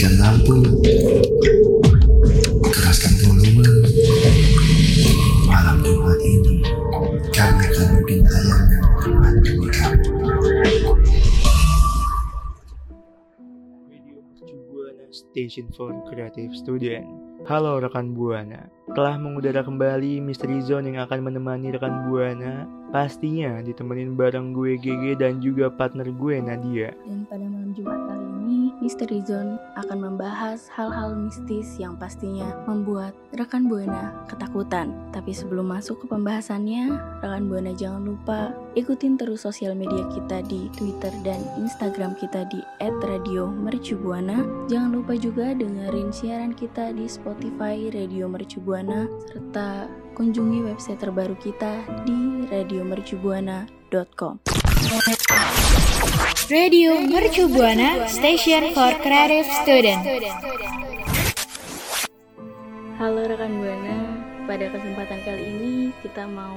Matikan lampu. Keraskan volume. Malam Jumat ini, kami akan bikin tayangan kamu. Radio Mercu Buana Station for Creative Student. Halo rekan Buana, telah mengudara kembali Misteri Zone yang akan menemani rekan Buana. Pastinya ditemenin bareng gue GG dan juga partner gue Nadia. Dan pada malam Jumat kali ini, Misteri Zone akan membahas hal-hal mistis yang pastinya membuat rekan Buana ketakutan. Tapi sebelum masuk ke pembahasannya, rekan Buana jangan lupa ikutin terus sosial media kita di Twitter dan Instagram kita di @radiomercubuana. Jangan lupa juga dengerin siaran kita di Spotify Radio Mercubuana serta kunjungi website terbaru kita di radiomercubuana.com. Radio Mercu Buana Station for Creative Student. Halo rekan Buana, pada kesempatan kali ini kita mau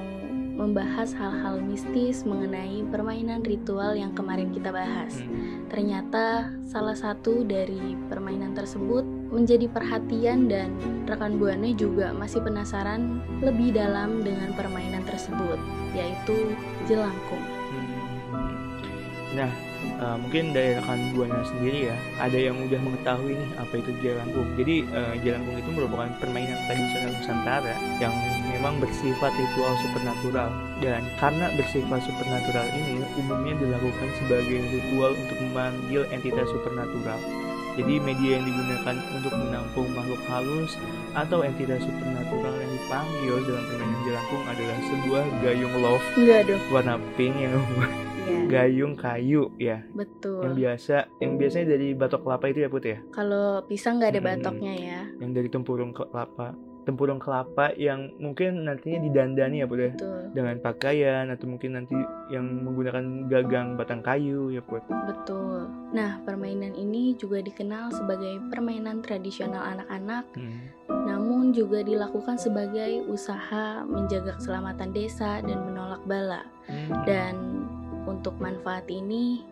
membahas hal-hal mistis mengenai permainan ritual yang kemarin kita bahas. Ternyata salah satu dari permainan tersebut menjadi perhatian dan rekan Buana juga masih penasaran lebih dalam dengan permainan tersebut, yaitu jelangkung. Hmm. Nah, eh, mungkin dari rekan Buana sendiri ya, ada yang udah mengetahui nih apa itu jelangkung. Jadi eh, jelangkung itu merupakan permainan tradisional Nusantara yang memang bersifat ritual supernatural dan karena bersifat supernatural ini umumnya dilakukan sebagai ritual untuk memanggil entitas supernatural. Jadi media yang digunakan untuk menampung makhluk halus atau entitas supernatural yang dipanggil dalam permainan jelangkung adalah sebuah gayung love Enggak warna pink yang Ya, gayung kayu ya yang betul. biasa yang biasanya dari batok kelapa itu ya put ya Kalau pisang nggak ada Hmm. batoknya ya. yang dari tempurung kelapa tempurung kelapa yang mungkin nantinya didandani ya put ya Betul. dengan pakaian atau mungkin nanti yang menggunakan gagang batang kayu ya put Betul. Nah, permainan ini juga dikenal sebagai permainan tradisional anak-anak, Hmm. namun juga dilakukan sebagai usaha menjaga keselamatan desa dan menolak bala. Hmm. Dan untuk manfaat ini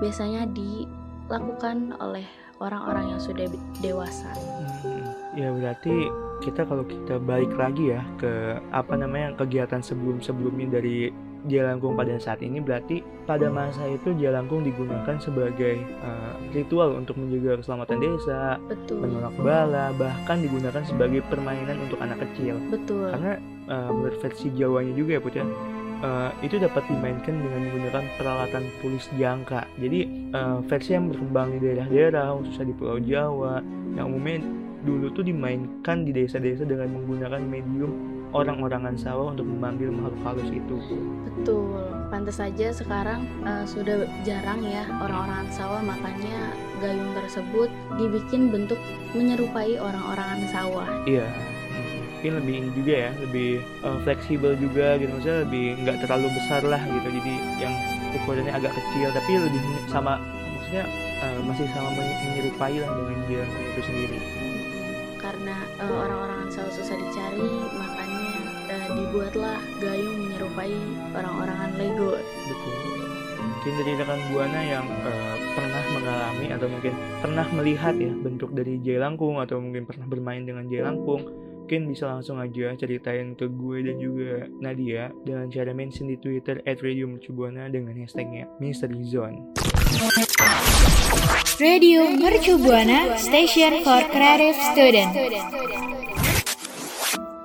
biasanya dilakukan oleh orang-orang yang sudah dewasa. Hmm, ya berarti kita kalau kita balik lagi ya ke apa namanya kegiatan sebelum-sebelumnya dari Jelangkung pada saat ini berarti pada masa itu Jelangkung digunakan sebagai eh, ritual untuk menjaga keselamatan desa, Betul. menolak bala, bahkan digunakan sebagai permainan untuk anak kecil. Betul. Karena eh, menurut versi Jawanya juga ya Put eh, itu dapat dimainkan dengan menggunakan peralatan tulis jangka. Jadi eh, versi yang berkembang di daerah-daerah, khususnya di Pulau Jawa, yang umumnya dulu tuh dimainkan di desa-desa dengan menggunakan medium orang-orangan sawah untuk memanggil makhluk halus itu. Betul. Pantas saja sekarang eh, sudah jarang ya orang-orang sawah makanya gayung tersebut dibikin bentuk menyerupai orang-orangan sawah. Iya. Mungkin lebih ini juga ya, lebih eh, fleksibel juga gitu, maksudnya lebih nggak terlalu besar lah gitu. Jadi yang ukurannya agak kecil, tapi lebih sama, maksudnya eh, masih sama men- menyerupai lah dengan dia itu sendiri. Karena eh, orang-orangan sawah susah dicari, makanya eh, dibuatlah gayung menyerupai orang-orangan Lego. Betul. Mungkin dari rekan buana yang pernah mengalami atau mungkin pernah melihat ya bentuk dari jelangkung atau mungkin pernah bermain dengan jelangkung, mungkin bisa langsung aja ceritain ke gue dan juga Nadia dengan cara mention di Twitter @radiomercubuana dengan hashtagnya Mystery Zone. Radio Mercu Buana Station for Creative Student.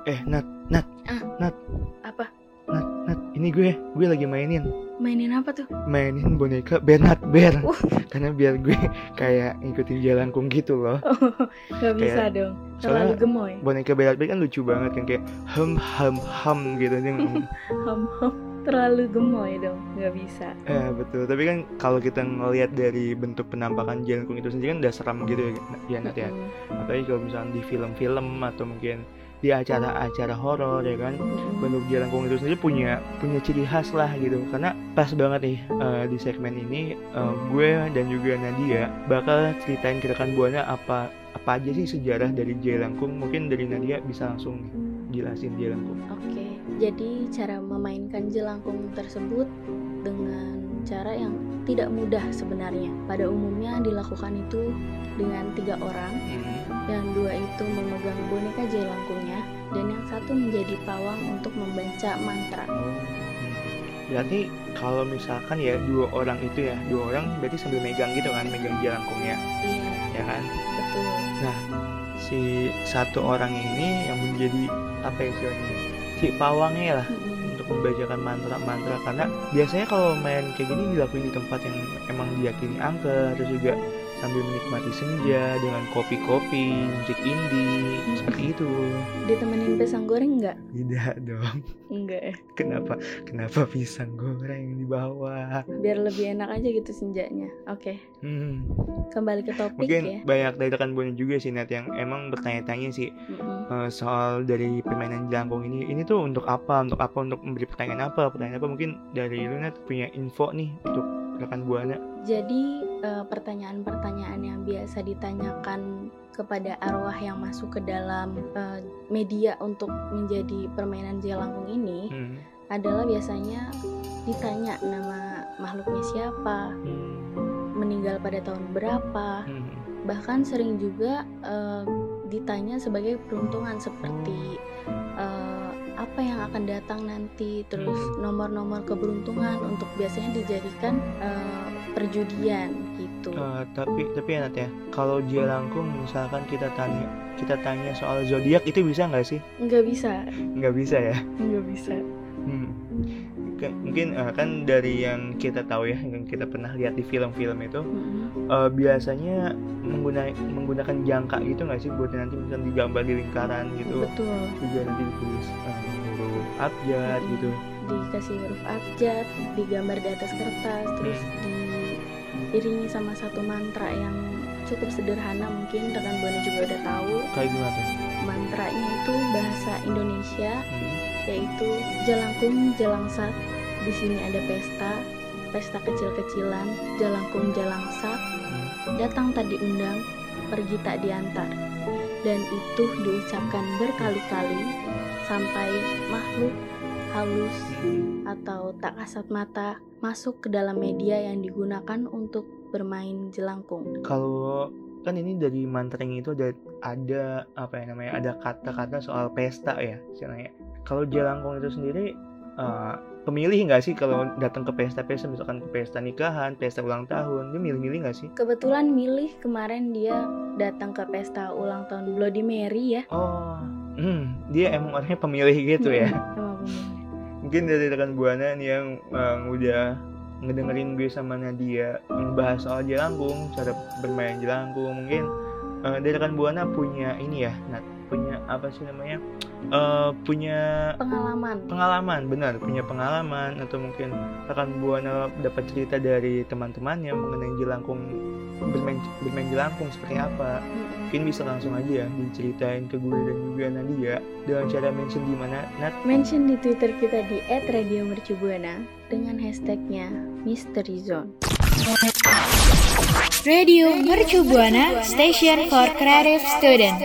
Eh Nat, Nat, Apa? Nat, Nat, ini gue, gue lagi mainin, Mainin apa tuh? mainin boneka Bernard Bear, Uh. karena biar gue kayak ngikutin jelangkung gitu loh. Gak bisa dong. Terlalu soalnya- gemoy. Boneka Bernard Bear kan lucu banget kan kayak hem hem hem gitu dia ngomong. Ham ham. Terlalu gemoy dong. Gak bisa. Eh betul, tapi kan kalau kita ngelihat dari bentuk penampakan jelangkung itu sendiri kan udah seram gitu ya, ya Nat ya. Apalagi kalau misalnya di film-film atau mungkin di acara-acara horor ya kan, bentuk jelangkung itu sendiri punya punya ciri khas lah gitu. Karena pas banget nih eh, di segmen ini eh, gue dan juga Nadia bakal ceritain ke rekan buana apa apa aja sih sejarah dari jelangkung. Mungkin dari Nadia bisa langsung jelasin jelangkung. Oke, jadi cara memainkan jelangkung tersebut dengan cara yang tidak mudah sebenarnya. Pada umumnya dilakukan itu dengan tiga orang, Hmm. Yang dua itu memegang boneka jelangkungnya, dan yang satu menjadi pawang untuk membaca mantra. Oh. hmm. Berarti kalau misalkan ya dua orang itu ya, dua orang berarti sambil megang gitu kan, megang jelangkungnya, Iya, ya kan? betul. Si satu orang ini yang menjadi apa ya istilahnya? Si pawangnya lah Mm-mm. untuk membacakan mantra-mantra karena biasanya kalau main kayak gini dilakuin di tempat yang emang diyakini angker terus juga sambil menikmati senja dengan kopi-kopi, musik indie, seperti itu. Ditemenin pisang goreng nggak? Tidak dong. Enggak ya. Kenapa? Kenapa pisang goreng di bawah? Biar lebih enak aja gitu senjanya. Oke, Hmm. kembali ke topik Mungkin ya. banyak dari rekan buana juga sih Nat yang emang bertanya-tanya sih eh, soal dari permainan jelangkung ini. Ini tuh untuk apa? Untuk apa? Untuk memberi pertanyaan apa? Pertanyaan apa? Mungkin dari lu Nat punya info nih untuk rekan buana. Jadi eh, pertanyaan-pertanyaan yang biasa ditanyakan kepada arwah yang masuk ke dalam eh, media untuk menjadi permainan jelangkung ini Hmm. adalah biasanya ditanya nama makhluknya siapa, Hmm. meninggal pada tahun berapa, Hmm. bahkan sering juga eh, ditanya sebagai peruntungan seperti apa yang akan datang nanti, terus nomor-nomor keberuntungan untuk biasanya dijadikan eh, perjudian gitu. Eh, tapi tapi ya Nat ya, kalau jelangkung misalkan kita tanya kita tanya soal zodiak itu bisa nggak sih? Nggak bisa, Nggak bisa ya. nggak bisa. Hmm. Mungkin eh, kan dari yang kita tahu ya, yang kita pernah lihat di film-film itu, Mm-mm. eh, biasanya mengguna, menggunakan jangka gitu nggak sih buat nanti misalnya digambar di lingkaran gitu, Betul, juga nanti ditulis huruf abjad gitu. dikasih huruf abjad, digambar di atas kertas, terus diiringi sama satu mantra yang cukup sederhana mungkin rekan buana juga udah tahu. Kayak gimana? Mantranya itu bahasa Indonesia Hmm. yaitu Jalangkung Jalangsat. Di sini ada pesta, pesta kecil-kecilan, Jalangkung Jalangsat. Hmm. Datang tak diundang, pergi tak diantar. Dan itu diucapkan berkali-kali sampai makhluk halus Hmm. atau tak kasat mata masuk ke dalam media yang digunakan untuk bermain jelangkung. Kalau kan ini dari mantranya itu ada ada apa ya namanya ada kata-kata soal pesta ya istilahnya. Kalau jelangkung itu sendiri eh, pemilih nggak sih kalau datang ke pesta-pesta misalkan ke pesta nikahan, pesta ulang tahun, dia milih-milih nggak sih? Kebetulan milih kemarin dia datang ke pesta ulang tahun Bloody Mary ya. Oh, hmm, dia emang orangnya pemilih gitu ya. Mungkin dari rekan buana nih yang eh, udah ngedengerin gue sama Nadia membahas soal jelangkung, cara bermain jelangkung. Mungkin eh, dari rekan buana punya ini ya, Nat, punya apa sih namanya? Eh, punya Pengalaman. pengalaman, benar, punya pengalaman atau mungkin rekan buana dapat cerita dari teman-temannya mengenai jelangkung bermain bermain jelangkung seperti apa Mm-mm. mungkin bisa langsung aja ya diceritain ke gue dan juga Nadia dengan cara mention di mana Nat Mention di Twitter kita di @radiomercubuana dengan hashtagnya Mystery Zone. Radio Mercu Buana Station for Creative Student.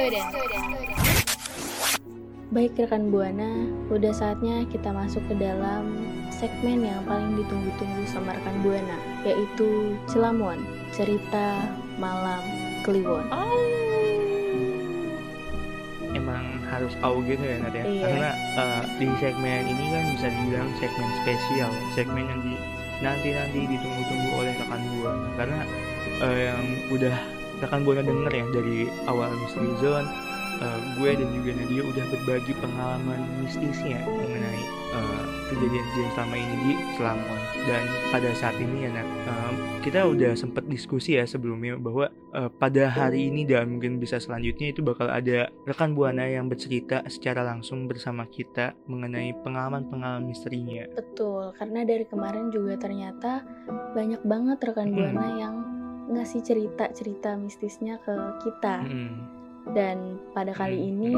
Baik rekan Buana, udah saatnya kita masuk ke dalam segmen yang paling ditunggu-tunggu sama rekan Buana, yaitu Celamuan, cerita malam Kliwon. emang harus au gitu ya Nat ya Iya. karena eh, di segmen ini kan bisa dibilang segmen spesial segmen yang di nanti nanti ditunggu-tunggu oleh rekan buana karena eh, yang udah rekan buana denger ya dari awal Mystery Zone eh, gue dan juga Nadia udah berbagi pengalaman mistisnya mengenai eh, kejadian-kejadian selama ini di Selangor dan pada saat ini ya Nat eh, kita udah sempat diskusi ya sebelumnya bahwa eh, pada hari ini dan mungkin bisa selanjutnya itu bakal ada rekan buana yang bercerita secara langsung bersama kita mengenai pengalaman-pengalaman misterinya. Betul, karena dari kemarin juga ternyata banyak banget rekan Hmm. Buana yang ngasih cerita-cerita mistisnya ke kita. Mm-mm. Dan pada kali Hmm. ini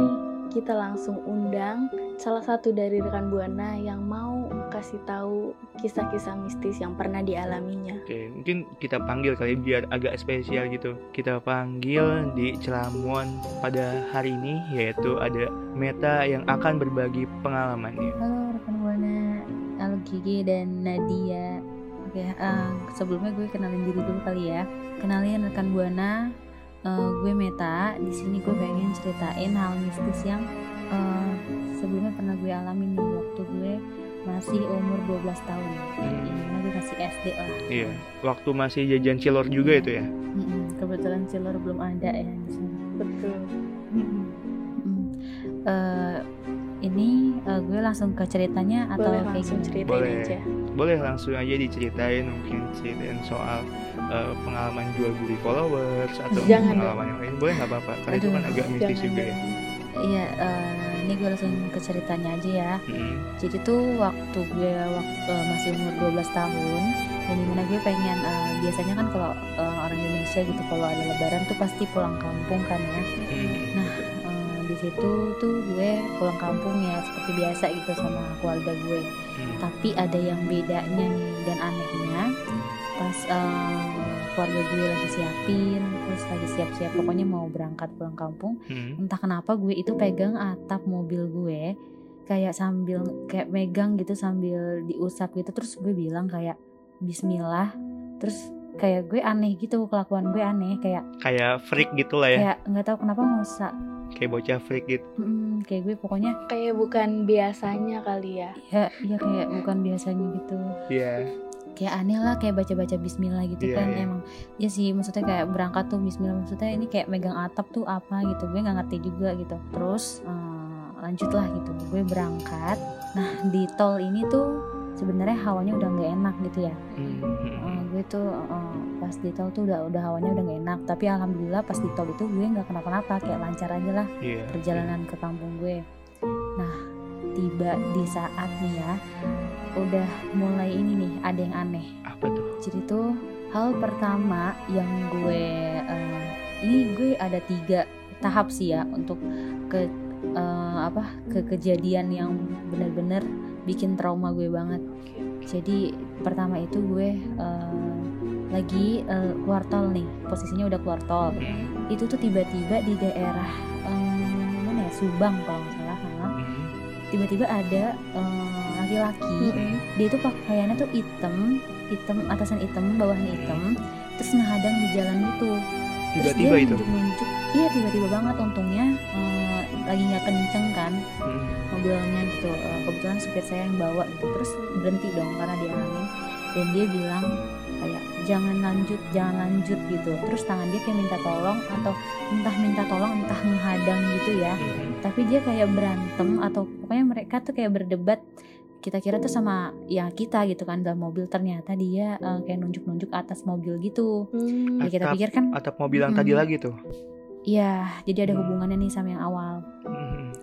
kita langsung undang salah satu dari rekan Buana yang mau kasih tahu kisah-kisah mistis yang pernah dialaminya. Oke, mungkin kita panggil kali biar agak spesial gitu. Kita panggil di Celamuan pada hari ini yaitu ada Meta yang akan berbagi pengalamannya. Halo rekan Buana, halo Gigi dan Nadia. Oke, eh, sebelumnya gue kenalin diri dulu kali ya. Kenalin rekan Buana, eh, gue Meta. Di sini gue pengen ceritain hal mistis yang eh, sebelumnya pernah gue alami nih waktu gue masih umur 12 tahun. Hmm. Ini mah gue masih SD lah. Iya. Waktu masih jajan cilor juga itu ya. Mm-mm, Kebetulan Cilor belum ada ya di sini. Betul. Mm-mm. Eh, ini eh, gue langsung ke ceritanya atau Boleh kayak langsung gimana? ceritain Boleh. aja. Boleh langsung aja diceritain mungkin ceritain soal eh, pengalaman jual beli followers atau Jangan pengalaman yang lain. Boleh nggak apa-apa. Karena itu kan agak mistis juga ya. dong. Iya, eh, ini gue langsung ke ceritanya aja ya. Mm. Jadi tuh waktu gue waktu masih umur 12 tahun dan di mana gue pengen eh, biasanya kan kalau eh, orang Indonesia gitu kalau ada lebaran tuh pasti pulang kampung kan ya. Mm. Eh, di situ tuh gue pulang kampung ya seperti biasa gitu sama keluarga gue. Mm. Tapi ada yang bedanya nih dan anehnya pas eh, keluarga gue lagi siapin terus lagi siap-siap pokoknya mau berangkat pulang kampung Mm. entah kenapa gue itu pegang atap mobil gue kayak sambil kayak megang gitu sambil diusap gitu terus gue bilang kayak Bismillah terus kayak gue aneh gitu kelakuan gue aneh kayak Kayak freak gitu lah ya. kayak nggak tahu kenapa ngosa Kayak bocah freak gitu. Mm, kayak gue pokoknya Kayak bukan biasanya kali ya. ya ya kayak bukan biasanya gitu Iya. Kayak aneh lah kayak baca-baca Bismillah gitu Iya, kan iya. emang ya sih maksudnya kayak berangkat tuh Bismillah maksudnya ini kayak megang atap tuh apa gitu gue nggak ngerti juga gitu terus eh, lanjut lah gitu gue berangkat nah di tol ini tuh sebenarnya hawanya udah nggak enak gitu ya. Eh, gue tuh eh, pas di tol tuh udah udah hawanya udah nggak enak tapi alhamdulillah pas di tol itu gue nggak kenapa-napa kayak lancar aja lah Iya. perjalanan ke kampung gue. Nah, tiba di saat nih ya, udah mulai ini nih, ada yang aneh. Apa tuh? Jadi tuh hal pertama yang gue, eh, ini gue ada tiga tahap sih ya untuk ke eh, apa ke kejadian yang benar-benar bikin trauma gue banget. Jadi pertama itu gue eh, lagi eh, keluar tol nih, posisinya udah keluar tol itu tuh tiba-tiba di daerah em, mana ya Subang kalau nggak salah ha. Mm. tiba-tiba ada em, laki-laki. Mm-mm. dia tuh pakaiannya tuh hitam hitam atasan hitam bawahan hitam terus ngehadang di jalan gitu. Terus Tiba-tiba dia itu. nunjuk-nunjuk iya tiba-tiba banget. Untungnya eh, lagi nggak kenceng kan Mm. mobilnya gitu Eh, kebetulan supir saya yang bawa gitu. Terus berhenti dong karena dihalangin dan dia bilang kayak jangan lanjut jangan lanjut gitu. Terus tangan dia kayak minta tolong atau entah minta tolong entah menghadang gitu ya. Mm. tapi dia kayak berantem atau pokoknya mereka tuh kayak berdebat kita kira tuh sama ya kita gitu kan dalam mobil ternyata dia eh, kayak nunjuk-nunjuk atas mobil gitu Hmm. ya kita Atap- pikir kan Atap mobil yang tadi Mm. lagi tuh. ya jadi ada Hmm. hubungannya nih sama yang awal Mm.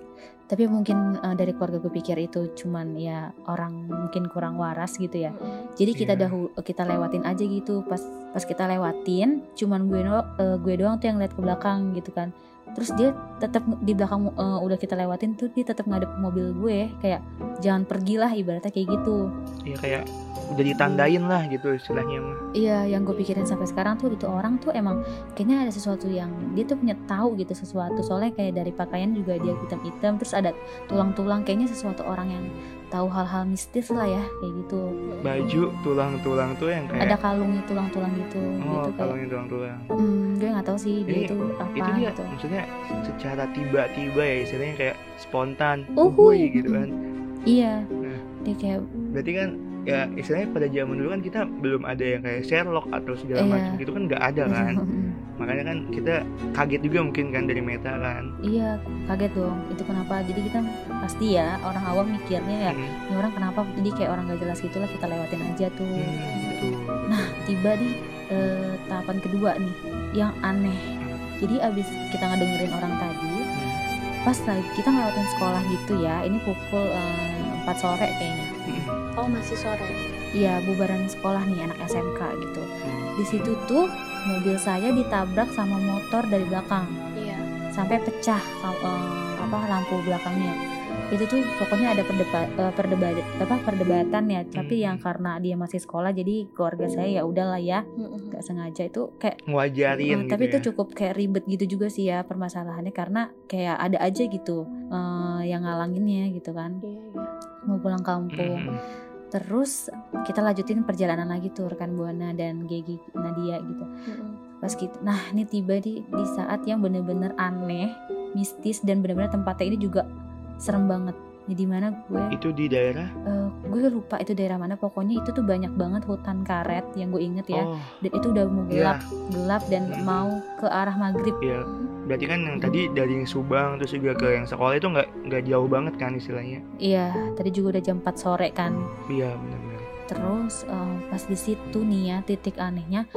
tapi mungkin eh, dari keluarga gue pikir itu cuman ya orang mungkin kurang waras gitu ya jadi kita Iya. dahulu kita lewatin aja gitu pas pas kita lewatin cuman gue do- eh, gue doang tuh yang lihat ke belakang gitu kan terus dia tetap di belakang eh, udah kita lewatin tuh dia tetap ngadep mobil gue kayak jangan pergilah ibaratnya kayak gitu Iya kayak udah ditandain lah gitu istilahnya mah. iya yang gue pikirin sampai sekarang tuh itu orang tuh emang kayaknya ada sesuatu yang dia tuh punya tahu gitu sesuatu soalnya kayak dari pakaian juga dia hitam-hitam terus ada tulang-tulang kayaknya sesuatu orang yang tahu hal-hal mistis lah ya kayak gitu Baju tulang-tulang tuh yang kayak ada kalungnya tulang-tulang gitu oh gitu ini tulang-tulang. Hmm, gue nggak tahu sih dia Ini- itu apa Itu dia gitu. maksudnya secara tiba-tiba ya istilahnya kayak spontan. Uhuy gitu kan. Iya. Nah. Dia kayak Berarti kan ya istilahnya pada zaman dulu kan kita belum ada yang kayak Sherlock atau segala Iya. macam gitu kan nggak ada kan. Makanya kan kita kaget juga mungkin kan dari Meta kan. iya kaget dong. Itu kenapa? Jadi kita pasti ya orang awam mikirnya ya, Hmm, ini orang kenapa? Jadi kayak orang gak jelas gitulah kita lewatin aja tuh. hmm, betul. Nah tiba di eh, tahapan kedua nih yang aneh. Jadi abis kita ngedengerin orang tadi, Hmm, pas lagi kita ngelewatin sekolah gitu ya. Ini pukul eh, 4 sore kayaknya. hmm, Oh masih sore. Iya bubaran sekolah nih anak SMK gitu. hmm. Di situ tuh mobil saya ditabrak sama motor dari belakang Iya. sampai pecah eh, apa lampu belakangnya. Itu tuh pokoknya ada perdebat perdebat apa perdebatan ya. Tapi Hmm. yang karena dia masih sekolah jadi keluarga saya ya udahlah ya nggak sengaja itu kayak Ngewajarin eh, gitu tapi ya. itu cukup kayak ribet gitu juga sih ya permasalahannya karena kayak ada aja gitu eh, yang ngalanginnya gitu kan Iya iya. mau pulang kampung. Hmm, terus kita lanjutin perjalanan lagi tuh rekan buana dan Gigi Nadia gitu Mm-mm. pas gitu nah ini tiba di di saat yang bener-bener aneh mistis dan bener-bener tempatnya ini juga serem banget ya di mana gue Itu di daerah eh, gue lupa itu daerah mana pokoknya itu tuh banyak banget hutan karet yang gue inget ya Oh, dan itu udah mau gelap iya. gelap dan Hmm. mau ke arah maghrib Iya. Berarti kan yang tadi dari Subang terus juga ke yang sekolah itu nggak nggak jauh banget kan istilahnya. iya tadi juga udah jam 4 sore kan. Iya benar-benar. terus eh, pas di situ nih ya titik anehnya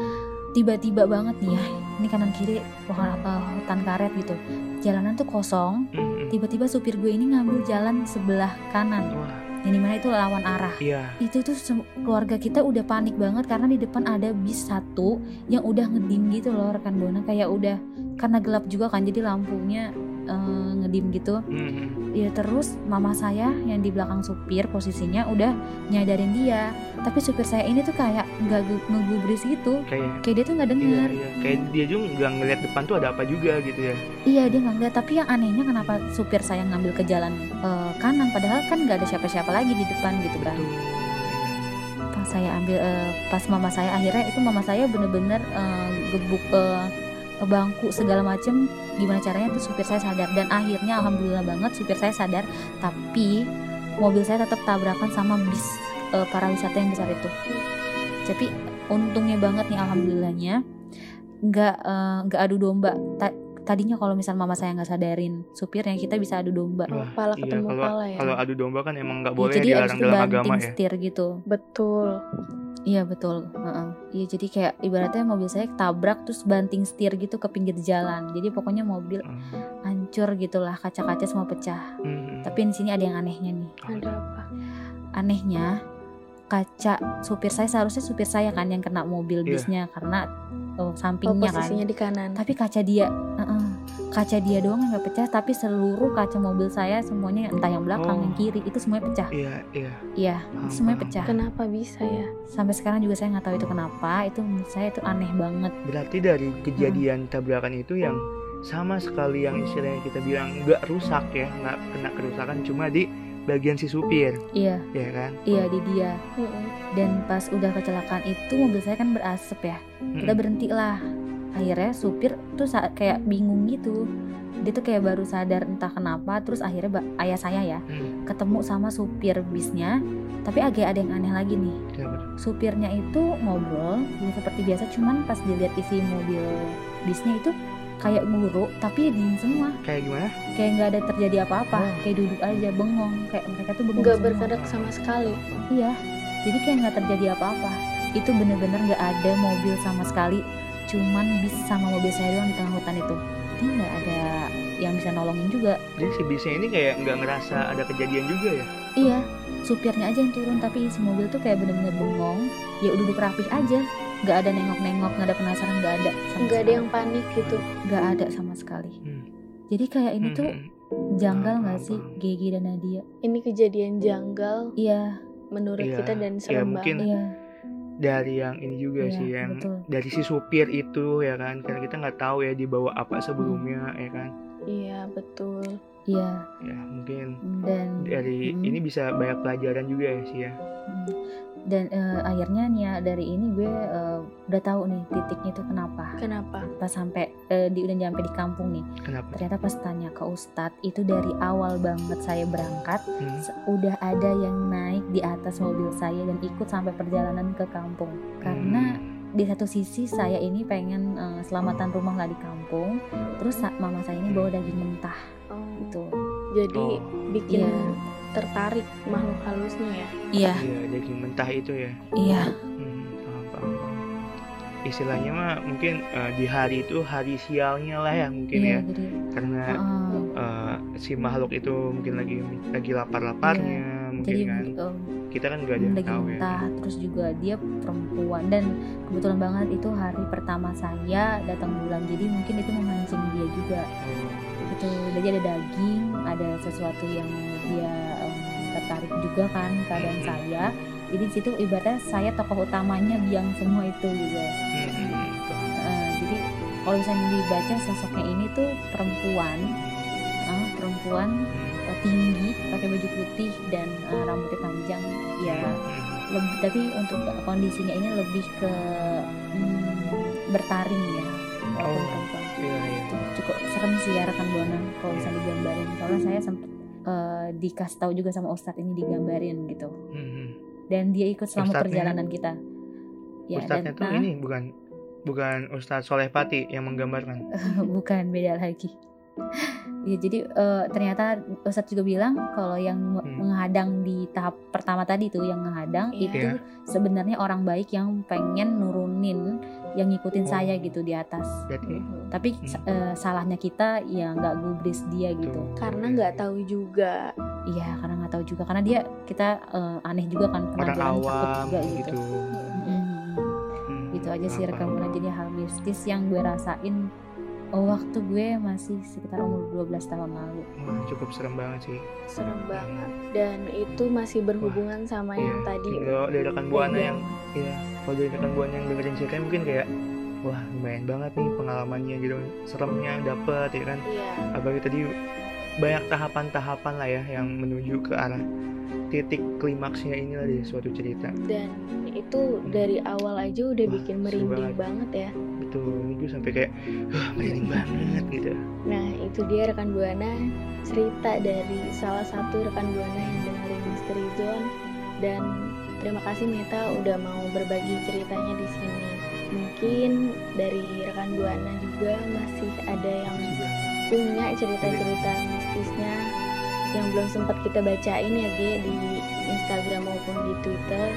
tiba-tiba banget nih ya ini kanan kiri pohon eh, hutan karet gitu. Jalanan tuh kosong tiba-tiba supir gue ini ngambil jalan sebelah kanan. Wah, yang di mana itu lawan arah iya. itu tuh keluarga kita udah panik banget karena di depan ada bis satu yang udah ngedim gitu loh rekan buana kayak udah karena gelap juga kan jadi lampunya eh, ngedim gitu Mm-mm. Ya terus mama saya yang di belakang supir posisinya udah nyadarin dia tapi supir saya ini tuh kayak nggak gu- ngegubris gitu Kayak kayak dia tuh nggak iya, denger iya. Kayak dia juga nggak ngeliat depan tuh ada apa juga gitu ya. iya dia nggak ngeliat tapi yang anehnya kenapa supir saya ngambil ke jalan eh, kanan padahal kan nggak ada siapa-siapa lagi di depan gitu kan Betul. pas saya ambil eh, pas mama saya akhirnya itu mama saya bener-bener eh, gebuk eh, ke bangku segala macem. Gimana caranya? Tuh supir saya sadar. Dan akhirnya alhamdulillah banget supir saya sadar. Tapi mobil saya tetap tabrakan sama bis eh, para wisata yang besar itu. Tapi untungnya banget nih alhamdulillahnya. Nggak eh, nggak adu domba. Ta- tadinya kalau misal mama saya nggak sadarin supirnya kita bisa adu domba Wah, pala iya, ketemu kalau pala ya. kalau adu domba kan emang nggak Ya, boleh jadi abis dilarang dalam banting agama ya. setir gitu Betul. Iya betul. Heeh. Iya jadi kayak ibaratnya mobil saya tabrak terus banting setir gitu ke pinggir jalan. Jadi pokoknya mobil Hmm. hancur gitulah kaca-kaca semua pecah. Mm-mm. Tapi di sini ada yang anehnya nih. Ada apa? Anehnya kaca supir saya seharusnya supir saya kan yang kena mobil Iya. bisnya karena oh, Oh, sampingnya kan. posisinya di kanan. Tapi kaca dia, heeh. kaca dia doang yang gak pecah. Tapi seluruh kaca mobil saya semuanya entah yang belakang Oh. yang kiri itu semuanya pecah. Iya, iya. Iya, semuanya pecah. Kenapa bisa ya? Sampai sekarang juga saya nggak tahu itu kenapa. Itu menurut saya itu aneh banget. Berarti dari kejadian tabrakan itu yang sama sekali yang istilahnya kita bilang nggak rusak ya, nggak kena kerusakan cuma di bagian si supir, Iya. ya kan? Iya di dia. Dan pas udah kecelakaan itu mobil saya kan berasap ya. Kita berhenti lah. Akhirnya supir tuh kayak bingung gitu. Dia tuh kayak baru sadar entah kenapa terus akhirnya ayah saya ya Hmm, ketemu sama supir bisnya. Tapi agak ada yang aneh lagi nih. Tuh? supirnya itu ngobrol seperti biasa cuman pas dilihat isi mobil bisnya itu kayak guru tapi ya dingin semua Kayak gimana? kayak nggak ada terjadi apa-apa Oh. kayak duduk aja bengong kayak mereka tuh bengong Nggak bergerak sama sekali. Iya, jadi kayak nggak terjadi apa-apa. Itu bener-bener nggak ada mobil sama sekali, cuman bis sama mobil saya doang di tengah hutan itu. Jadi nggak ada yang bisa nolongin juga. Jadi si bisnya ini kayak nggak ngerasa ada kejadian juga ya? Iya, supirnya aja yang turun, tapi isi mobil tuh kayak bener-bener bengong. Ya udah duduk rapih aja, nggak ada nengok-nengok, nggak ada penasaran, nggak ada. Nggak ada yang panik gitu. nggak ada sama sekali. Hmm. Jadi kayak ini tuh Hmm, janggal Paham, nggak paham, sih. Gigi dan Nadia? Ini kejadian janggal Iya, menurut Iya, kita dan iya, serem mungkin banget. iya, dari yang ini juga Iya, sih yang betul. dari si supir itu ya kan karena kita nggak tahu ya dibawa apa sebelumnya ya kan Iya betul. iya. ya mungkin Dan dari Mm. ini bisa banyak pelajaran juga ya sih ya Hmm. Dan eh, akhirnya nih ya dari ini gue eh, udah tahu nih titiknya itu kenapa. Kenapa? Pas sampai eh, di udah nyampe di kampung nih, kenapa ternyata pas tanya ke Ustadz itu dari awal banget saya berangkat Hmm. udah ada yang naik di atas mobil saya dan ikut sampai perjalanan ke kampung. Karena di satu sisi saya ini pengen eh, selamatan rumah lah di kampung, terus mama saya ini bawa daging mentah Oh, gitu. jadi Oh. bikin Iya. Tertarik makhluk halusnya ya. Iya, iya daging mentah itu ya. Iya, Hmm, paham, paham, paham. istilahnya mah mungkin eh, di hari itu hari sialnya lah ya mungkin iya. ya. Jadi, karena heeh. eh, si makhluk itu mungkin lagi lagi lapar-laparnya mungkin jadi kan. em, kita kan nggak ada yang tahu ya. mentah terus juga dia perempuan. Dan kebetulan banget itu hari pertama saya datang bulan jadi mungkin itu memancing dia juga. Gitu jadi ada daging ada sesuatu yang dia tertarik juga kan keadaan saya. Jadi di situ ibaratnya saya tokoh utamanya biang semua itu juga hmm, paham. Eh, jadi kalau misalnya dibaca sosoknya ini tuh perempuan eh, perempuan eh, tinggi pakai baju putih dan eh, rambutnya panjang ya. Lebih tapi untuk kondisinya ini lebih ke hmm, bertaring ya walaupun Oh. perempuan. Iya, iya. itu cukup serem sih ya rekan buana kalau bisa digambarin. Soalnya saya sempet eh, dikasih tahu juga sama ustadz ini digambarin gitu Mhm. dan dia ikut selama Ustadznya- perjalanan kita ya Ustadznya dan tuh ah, ini bukan bukan Ustadz Soleh Pati yang menggambarkan. bukan beda lagi ya jadi eh, ternyata ustadz juga bilang kalau yang Hmm. menghadang di tahap pertama tadi tuh yang menghadang Iya. itu Iya. sebenarnya orang baik yang pengen nurunin yang ngikutin Oh. saya gitu di atas Berarti tapi Hmm. eh, salahnya kita ya nggak gubris dia gitu tuh, Karena iya, nggak iya. tahu juga. Iya karena nggak tahu juga karena dia kita eh, aneh juga kan takut awam juga gitu. gitu. Mm, Hmm, gitu aja sih paham, rekam paham. jadi hal mistis yang gue rasain oh, waktu gue masih sekitar umur 12 tahun lalu. Wah, cukup serem banget sih. Serem banget. Dan itu masih berhubungan sama yang Iya. tadi. Kalau dari rekan buana yang iya, kalau dari rekan buana yang dengerin ceritanya mungkin kayak wah lumayan banget nih pengalamannya gitu seremnya dapet ya kan Iya. apalagi tadi banyak tahapan-tahapan lah ya yang menuju ke arah titik klimaksnya inilah dari suatu cerita Dan itu dari awal aja udah Wah, bikin merinding banget. banget ya. betul ini gue sampai kayak wah merinding banget gitu Nah, itu dia rekan Buana cerita dari salah satu rekan Buana yang dengerin Mystery Zone dan terima kasih Meta udah mau berbagi ceritanya di sini. Mungkin dari rekan Buana juga masih ada yang punya cerita-cerita mistisnya yang belum sempat kita bacain ya G di Instagram maupun di Twitter.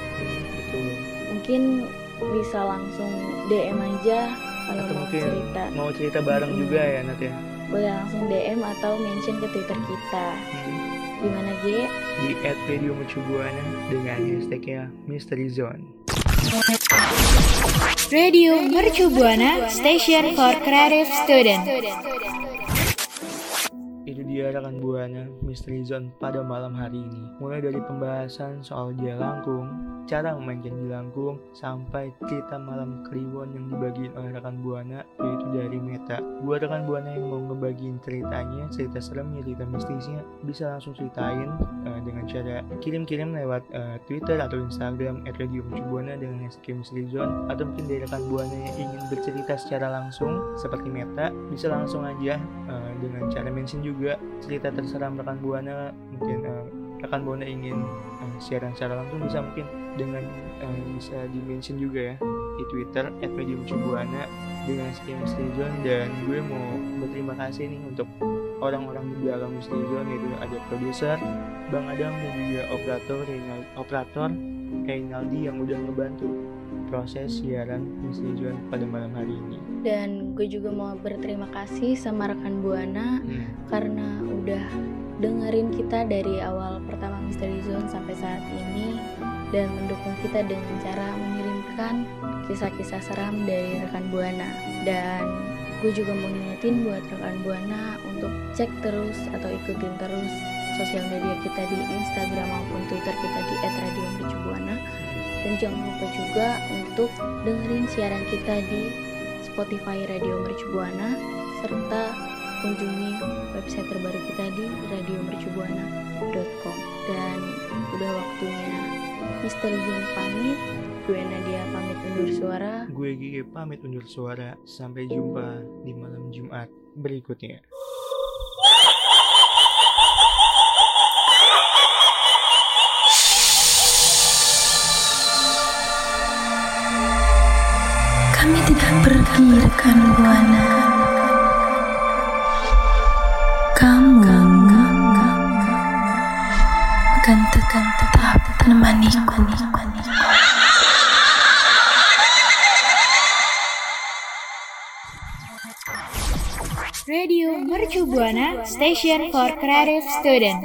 Mungkin bisa langsung DM aja kalau Atau mau mungkin cerita. mau cerita bareng Mm-mm. juga ya Nat ya boleh langsung DM atau mention ke Twitter kita. Hmm. Gimana G? di @radio mercubuana dengan hashtagnya Mystery Zone Radio Mercu Buana Station for Creative Student. Rekan buana Mystery Zone pada malam hari ini. Mulai dari pembahasan soal jelangkung, cara memainkan jelangkung, sampai cerita malam kliwon yang dibagiin oleh rekan buana, yaitu dari Meta. Buat rekan buana yang mau ngebagiin ceritanya, cerita seremnya, cerita mistisnya, bisa langsung ceritain eh, dengan cara kirim-kirim lewat eh, Twitter atau Instagram @radiomercubuana dengan hashtag Mystery Zone, atau mungkin dari rekan buana yang ingin bercerita secara langsung seperti Meta, bisa langsung aja eh, dengan cara mention juga cerita terserah rekan buana mungkin eh, rekan buana ingin eh, siaran secara langsung bisa mungkin dengan eh, bisa di mention juga ya di Twitter @mediumcubuana dengan Zone dan gue mau berterima kasih nih untuk orang-orang di belakang Mystery Zone yaitu ada produser Bang Adam dan juga operator Reynald, operator Reynaldi yang udah ngebantu proses siaran Mystery Zone pada malam hari ini. Dan gue juga mau berterima kasih sama rekan Buana karena udah dengerin kita dari awal pertama Mystery Zone sampai saat ini dan mendukung kita dengan cara mengirimkan kisah-kisah seram dari rekan Buana. Dan gue juga mau ngingetin buat rekan Buana untuk cek terus atau ikutin terus sosial media kita di Instagram maupun Twitter kita di @radiomercubuana dan jangan lupa juga untuk dengerin siaran kita di Spotify Radio Mercubuana serta kunjungi website terbaru kita di radiomercubuana.com dan udah waktunya Mister Zen pamit gue Nadia pamit undur suara Gue Gigi pamit undur suara. Sampai jumpa di malam Jumat berikutnya. Kami tidak pergi rekan buana. Kamu akan tetap menemaniku. Radio Mercu Buana Station for Creative Student.